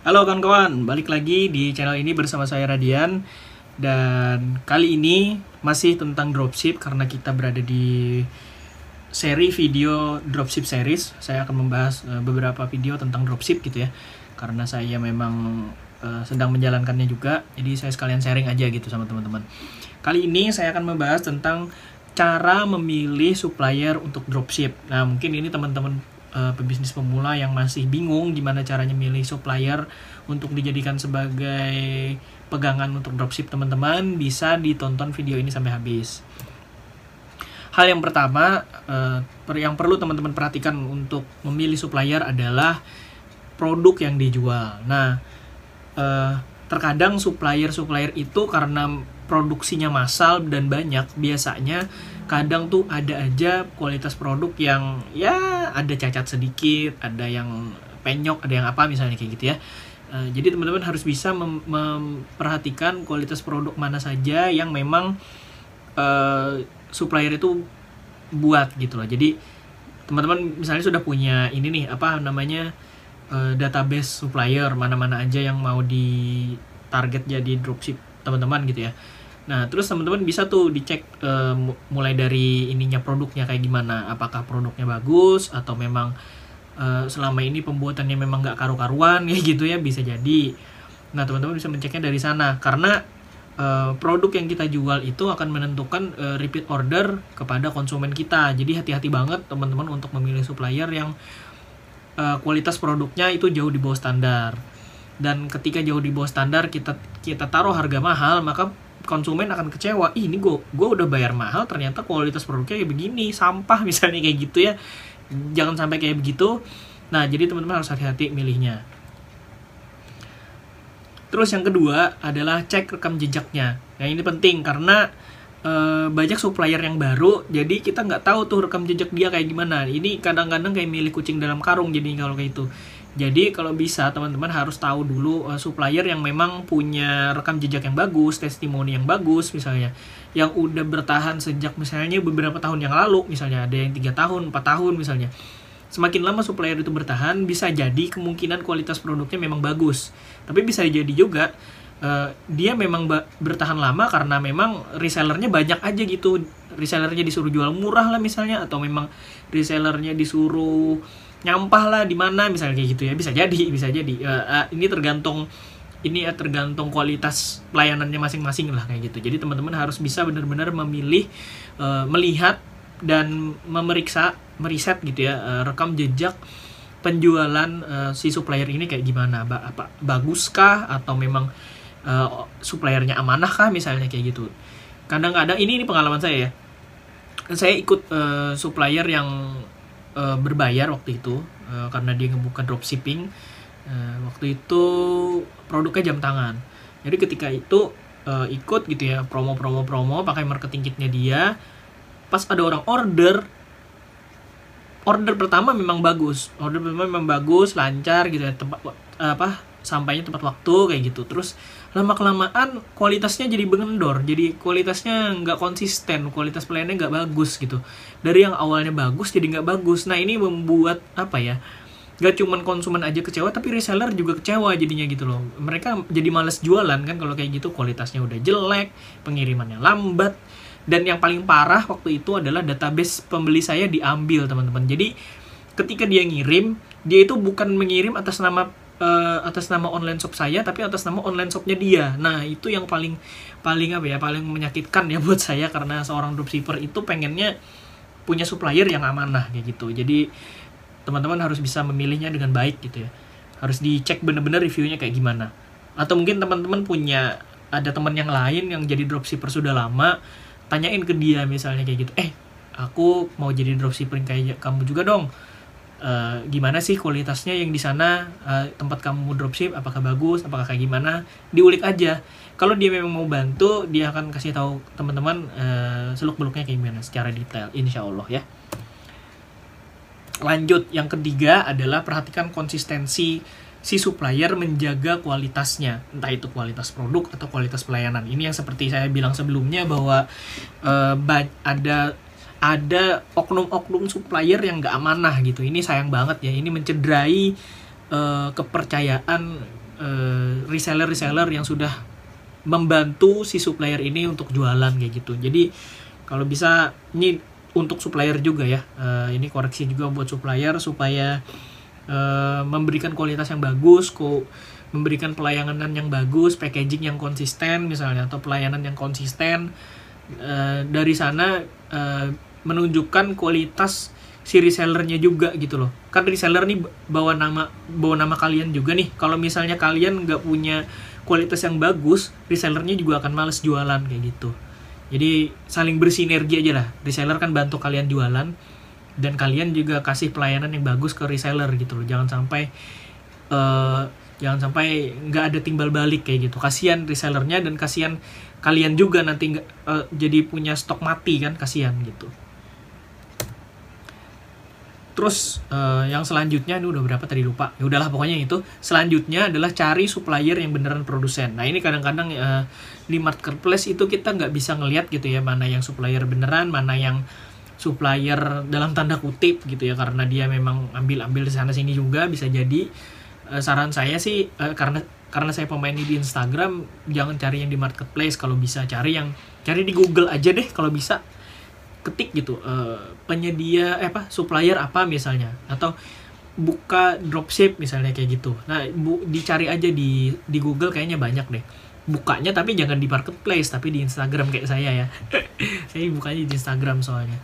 Halo kawan-kawan, balik lagi di channel ini bersama saya Radian. Dan kali ini masih tentang dropship karena kita berada di seri video dropship series. Saya akan membahas uh, beberapa video tentang dropship gitu ya. Karena saya memang uh, sedang menjalankannya juga. Jadi saya sekalian sharing aja gitu sama teman-teman. Kali ini saya akan membahas tentang cara memilih supplier untuk dropship. Nah mungkin ini teman-teman uh, pebisnis pemula yang masih bingung gimana caranya milih supplier untuk dijadikan sebagai pegangan untuk dropship teman-teman bisa ditonton video ini sampai habis. Hal yang pertama uh, yang perlu teman-teman perhatikan untuk memilih supplier adalah produk yang dijual. Nah, uh, terkadang supplier-supplier itu karena produksinya massal dan banyak biasanya kadang tuh ada aja kualitas produk yang ya ada cacat sedikit, ada yang penyok, ada yang apa misalnya kayak gitu ya. Uh, jadi teman-teman harus bisa mem memperhatikan kualitas produk mana saja yang memang uh, supplier itu buat gitu loh. Jadi teman-teman misalnya sudah punya ini nih apa namanya uh, database supplier mana-mana aja yang mau di target jadi dropship teman-teman gitu ya Nah, terus teman-teman bisa tuh dicek uh, mulai dari ininya produknya kayak gimana. Apakah produknya bagus atau memang uh, selama ini pembuatannya memang nggak karu-karuan ya gitu ya bisa jadi. Nah, teman-teman bisa menceknya dari sana karena uh, produk yang kita jual itu akan menentukan uh, repeat order kepada konsumen kita. Jadi hati-hati banget teman-teman untuk memilih supplier yang uh, kualitas produknya itu jauh di bawah standar. Dan ketika jauh di bawah standar kita kita taruh harga mahal, maka konsumen akan kecewa Ih, ini gue gue udah bayar mahal ternyata kualitas produknya kayak begini sampah misalnya kayak gitu ya. Jangan sampai kayak begitu. Nah jadi teman-teman harus hati-hati milihnya. Terus yang kedua adalah cek rekam jejaknya. Nah ini penting karena e, banyak supplier yang baru jadi kita nggak tahu tuh rekam jejak dia kayak gimana. Ini kadang-kadang kayak milih kucing dalam karung jadi kalau kayak itu jadi kalau bisa teman-teman harus tahu dulu uh, supplier yang memang punya rekam jejak yang bagus, testimoni yang bagus misalnya, yang udah bertahan sejak misalnya beberapa tahun yang lalu, misalnya ada yang tiga tahun, empat tahun misalnya. Semakin lama supplier itu bertahan, bisa jadi kemungkinan kualitas produknya memang bagus. Tapi bisa jadi juga uh, dia memang bertahan lama karena memang resellernya banyak aja gitu. Resellernya disuruh jual murah lah misalnya, atau memang resellernya disuruh nyampah lah di mana misalnya kayak gitu ya. Bisa jadi bisa jadi. Uh, uh, ini tergantung ini ya tergantung kualitas pelayanannya masing-masing lah kayak gitu. Jadi teman-teman harus bisa benar-benar memilih uh, melihat dan memeriksa meriset gitu ya uh, rekam jejak penjualan uh, si supplier ini kayak gimana. Ba apa baguskah atau memang uh, suppliernya amanah kah misalnya kayak gitu. Kadang-kadang ini ini pengalaman saya ya. Saya ikut uh, supplier yang uh, berbayar waktu itu uh, karena dia ngebuka dropshipping uh, waktu itu produknya jam tangan. Jadi ketika itu uh, ikut gitu ya promo promo promo pakai marketing kitnya dia pas ada orang order order pertama memang bagus order pertama memang bagus lancar gitu ya tempat apa sampainya tepat waktu kayak gitu. Terus lama kelamaan kualitasnya jadi bengendor jadi kualitasnya nggak konsisten kualitas pelayanannya nggak bagus gitu. Dari yang awalnya bagus jadi nggak bagus. Nah ini membuat apa ya nggak cuman konsumen aja kecewa tapi reseller juga kecewa jadinya gitu loh. Mereka jadi males jualan kan kalau kayak gitu kualitasnya udah jelek pengirimannya lambat. Dan yang paling parah waktu itu adalah database pembeli saya diambil teman-teman. Jadi ketika dia ngirim dia itu bukan mengirim atas nama uh, atas nama online shop saya tapi atas nama online shopnya dia. Nah itu yang paling paling apa ya paling menyakitkan ya buat saya karena seorang dropshipper itu pengennya punya supplier yang amanah kayak gitu. Jadi teman-teman harus bisa memilihnya dengan baik gitu ya. Harus dicek bener-bener reviewnya kayak gimana. Atau mungkin teman-teman punya ada teman yang lain yang jadi dropshipper sudah lama tanyain ke dia misalnya kayak gitu. Eh aku mau jadi dropshipper kayak kamu juga dong uh, gimana sih kualitasnya yang di sana? Uh, tempat kamu dropship apakah bagus apakah kayak gimana? Diulik aja. Kalau dia memang mau bantu dia akan kasih tahu teman-teman uh, seluk beluknya kayak gimana secara detail insya Allah ya. Lanjut yang ketiga adalah perhatikan konsistensi si supplier menjaga kualitasnya. Entah itu kualitas produk atau kualitas pelayanan. Ini yang seperti saya bilang sebelumnya bahwa uh, ada ada oknum-oknum supplier yang nggak amanah gitu ini sayang banget ya ini mencederai uh, kepercayaan uh, reseller-reseller yang sudah membantu si supplier ini untuk jualan kayak gitu. Jadi kalau bisa ini untuk supplier juga ya. Uh, ini koreksi juga buat supplier supaya uh, memberikan kualitas yang bagus, kok memberikan pelayanan yang bagus, packaging yang konsisten misalnya atau pelayanan yang konsisten. Uh, dari sana uh, menunjukkan kualitas si resellernya juga gitu loh. Kan reseller nih bawa nama bawa nama kalian juga nih. Kalau misalnya kalian nggak punya kualitas yang bagus resellernya juga akan males jualan kayak gitu. Jadi saling bersinergi aja lah. Reseller kan bantu kalian jualan dan kalian juga kasih pelayanan yang bagus ke reseller gitu loh. Jangan sampai uh, jangan sampai nggak ada timbal balik kayak gitu. Kasihan resellernya dan kasihan kalian juga nanti uh, jadi punya stok mati kan. Kasihan gitu Terus uh, yang selanjutnya ini udah berapa tadi lupa. Ya udahlah pokoknya itu. Selanjutnya adalah cari supplier yang beneran produsen. Nah, ini kadang-kadang uh, di marketplace itu kita nggak bisa ngelihat gitu ya mana yang supplier beneran, mana yang supplier dalam tanda kutip gitu ya karena dia memang ambil-ambil di sana sini juga bisa jadi uh, saran saya sih uh, karena karena saya pemain di Instagram jangan cari yang di marketplace kalau bisa cari yang cari di Google aja deh kalau bisa ketik gitu uh, penyedia eh apa supplier apa misalnya atau buka dropship misalnya kayak gitu. Nah bu, dicari aja di di Google kayaknya banyak deh. Bukanya tapi jangan di marketplace tapi di Instagram kayak saya ya. Saya bukanya di Instagram soalnya.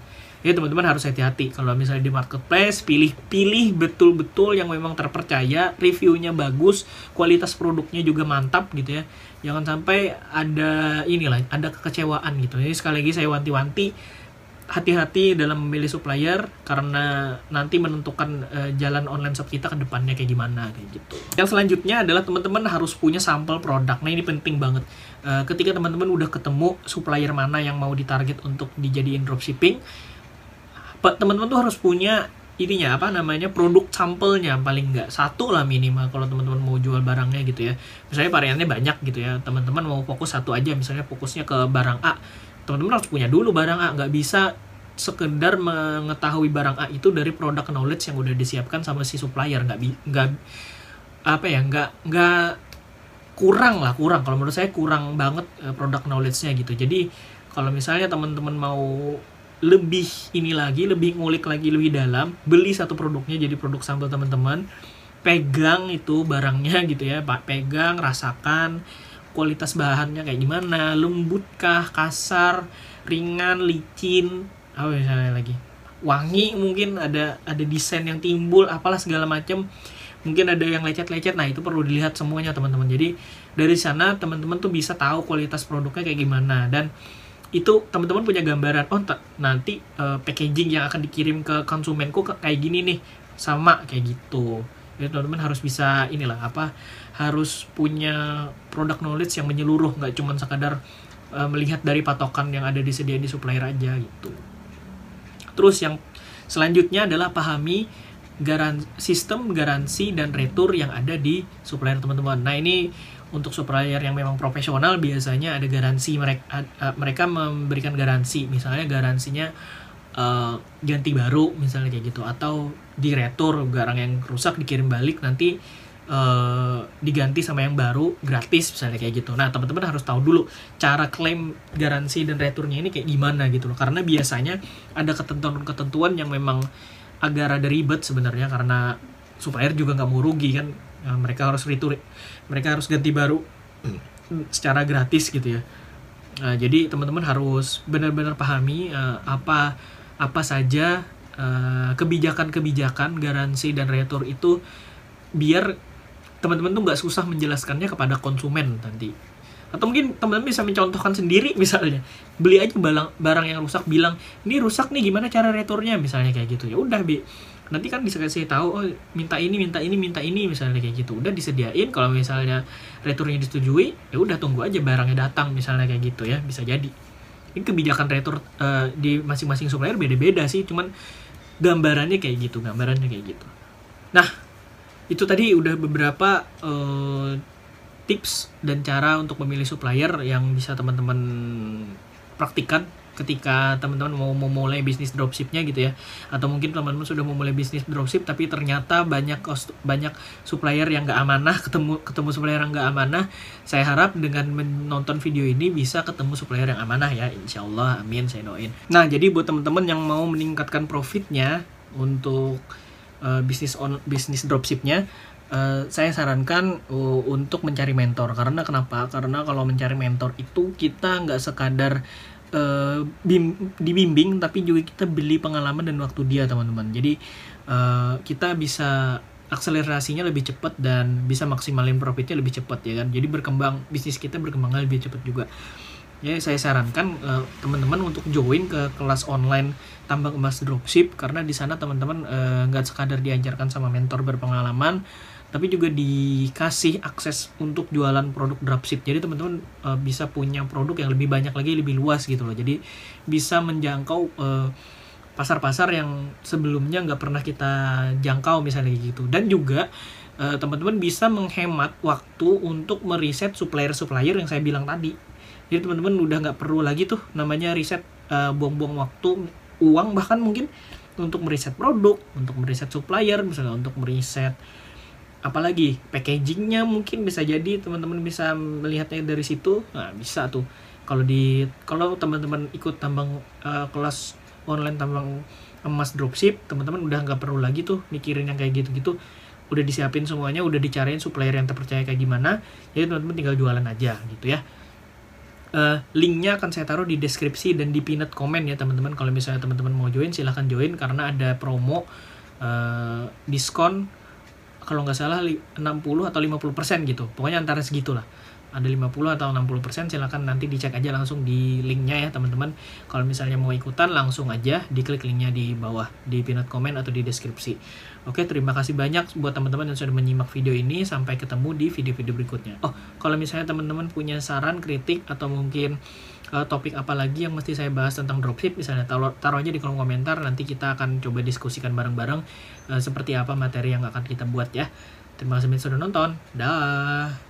Ya teman-teman harus hati-hati kalau misalnya di marketplace pilih-pilih betul-betul yang memang terpercaya reviewnya bagus kualitas produknya juga mantap gitu ya. Jangan sampai ada inilah ada kekecewaan gitu. Jadi sekali lagi saya wanti-wanti hati-hati dalam memilih supplier karena nanti menentukan uh, jalan online shop kita ke depannya kayak gimana kayak gitu. Yang selanjutnya adalah teman-teman harus punya sampel produk. Nah, ini penting banget. Uh, ketika teman-teman udah ketemu supplier mana yang mau ditarget untuk dijadiin dropshipping, teman-teman tuh harus punya ininya apa namanya produk sampelnya paling nggak satu lah minimal kalau teman-teman mau jual barangnya gitu ya misalnya variannya banyak gitu ya teman-teman mau fokus satu aja misalnya fokusnya ke barang A teman-teman harus punya dulu barang A. Nggak bisa sekedar mengetahui barang A itu dari produk knowledge yang udah disiapkan sama si supplier. Nggak nggak apa ya nggak nggak kurang lah kurang. Kalau menurut saya kurang banget uh, produk knowledge-nya gitu. Jadi kalau misalnya teman-teman mau lebih ini lagi lebih ngulik lagi lebih dalam beli satu produknya jadi produk sampel teman-teman pegang itu barangnya gitu ya pak. Pegang rasakan kualitas bahannya kayak gimana? Lembutkah kasar? Ringan? Licin? Apa misalnya lagi? Wangi mungkin ada ada desain yang timbul apalah segala macam mungkin ada yang lecet-lecet. Nah itu perlu dilihat semuanya teman-teman. Jadi dari sana teman-teman tuh bisa tahu kualitas produknya kayak gimana. Dan itu teman-teman punya gambaran oh nanti uh, packaging yang akan dikirim ke konsumenku kayak gini nih. Sama kayak gitu jadi teman-teman harus bisa inilah apa harus punya produk knowledge yang menyeluruh nggak cuma sekadar uh, melihat dari patokan yang ada disediain di supplier aja gitu. Terus yang selanjutnya adalah pahami garan sistem garansi dan retur yang ada di supplier teman-teman. Nah ini untuk supplier yang memang profesional biasanya ada garansi mereka mereka memberikan garansi. Misalnya garansinya uh, ganti baru misalnya kayak gitu atau di retur barang yang rusak dikirim balik nanti Uh, diganti sama yang baru gratis misalnya kayak gitu. Nah teman-teman harus tahu dulu cara klaim garansi dan returnya ini kayak gimana gitu loh. Karena biasanya ada ketentuan-ketentuan yang memang agak rada ribet sebenarnya karena supplier juga nggak mau rugi kan. Nah, mereka harus retur, mereka harus ganti baru secara gratis gitu ya. Nah, jadi teman-teman harus benar-benar pahami uh, apa apa saja kebijakan-kebijakan uh, garansi dan retur itu biar teman-teman tuh nggak susah menjelaskannya kepada konsumen nanti. Atau mungkin teman-teman bisa mencontohkan sendiri misalnya. Beli aja barang barang yang rusak bilang ini rusak nih gimana cara returnya misalnya kayak gitu. Ya udah bi. Nanti kan bisa kasih tahu oh minta ini minta ini minta ini misalnya kayak gitu. Udah disediain kalau misalnya returnya disetujui ya udah tunggu aja barangnya datang misalnya kayak gitu ya bisa jadi ini kebijakan retur uh, di masing-masing supplier beda-beda sih cuman gambarannya kayak gitu gambarannya kayak gitu. Nah itu tadi udah beberapa uh, tips dan cara untuk memilih supplier yang bisa teman-teman praktikan ketika teman-teman mau memulai bisnis dropshipnya gitu ya. Atau mungkin teman-teman sudah memulai bisnis dropship tapi ternyata banyak cost, banyak supplier yang nggak amanah ketemu ketemu supplier yang nggak amanah. Saya harap dengan menonton video ini bisa ketemu supplier yang amanah ya. Insya Allah amin saya doain. Nah jadi buat teman-teman yang mau meningkatkan profitnya untuk uh, bisnis on bisnis dropshipnya Uh, saya sarankan uh, untuk mencari mentor. Karena kenapa? Karena kalau mencari mentor itu kita nggak sekadar uh, bim, dibimbing tapi juga kita beli pengalaman dan waktu dia teman-teman. Jadi uh, kita bisa akselerasinya lebih cepat dan bisa maksimalin profitnya lebih cepat ya kan. Jadi berkembang bisnis kita berkembang lebih cepat juga. Ya saya sarankan uh, teman-teman untuk join ke kelas online tambang emas dropship karena di sana teman-teman nggak uh, sekadar diajarkan sama mentor berpengalaman tapi juga dikasih akses untuk jualan produk dropship. Jadi teman-teman uh, bisa punya produk yang lebih banyak lagi lebih luas gitu loh. Jadi bisa menjangkau pasar pasar-pasar yang sebelumnya nggak pernah kita jangkau misalnya gitu. Dan juga uh, teman-teman bisa menghemat waktu untuk meriset supplier-supplier yang saya bilang tadi. Jadi teman-teman udah nggak perlu lagi tuh namanya riset buang-buang waktu uang bahkan mungkin untuk meriset produk untuk meriset supplier misalnya untuk meriset apalagi packagingnya mungkin bisa jadi teman-teman bisa melihatnya dari situ. Nah bisa tuh. Kalau di kalau teman-teman ikut tambang uh, kelas online tambang emas dropship teman-teman udah nggak perlu lagi tuh mikirin yang kayak gitu-gitu. Udah disiapin semuanya udah dicariin supplier yang terpercaya kayak gimana. Jadi teman-teman tinggal jualan aja gitu ya. Uh, linknya akan saya taruh di deskripsi dan di pinned comment ya teman-teman. Kalau misalnya teman-teman mau join silahkan join. Karena ada promo uh, diskon kalau nggak salah 60 atau 50 persen gitu. Pokoknya antara segitulah. Ada 50 atau 60 persen silahkan nanti dicek aja langsung di linknya ya teman-teman. Kalau misalnya mau ikutan langsung aja diklik linknya di bawah di pinned comment atau di deskripsi. Oke terima kasih banyak buat teman-teman yang sudah menyimak video ini. Sampai ketemu di video-video berikutnya. Oh kalau misalnya teman-teman punya saran kritik atau mungkin uh, topik apa lagi yang mesti saya bahas tentang dropship? Misalnya taruh, taruh aja di kolom komentar nanti kita akan coba diskusikan bareng-bareng uh, seperti apa materi yang akan kita buat ya. Terima kasih sudah nonton. Dah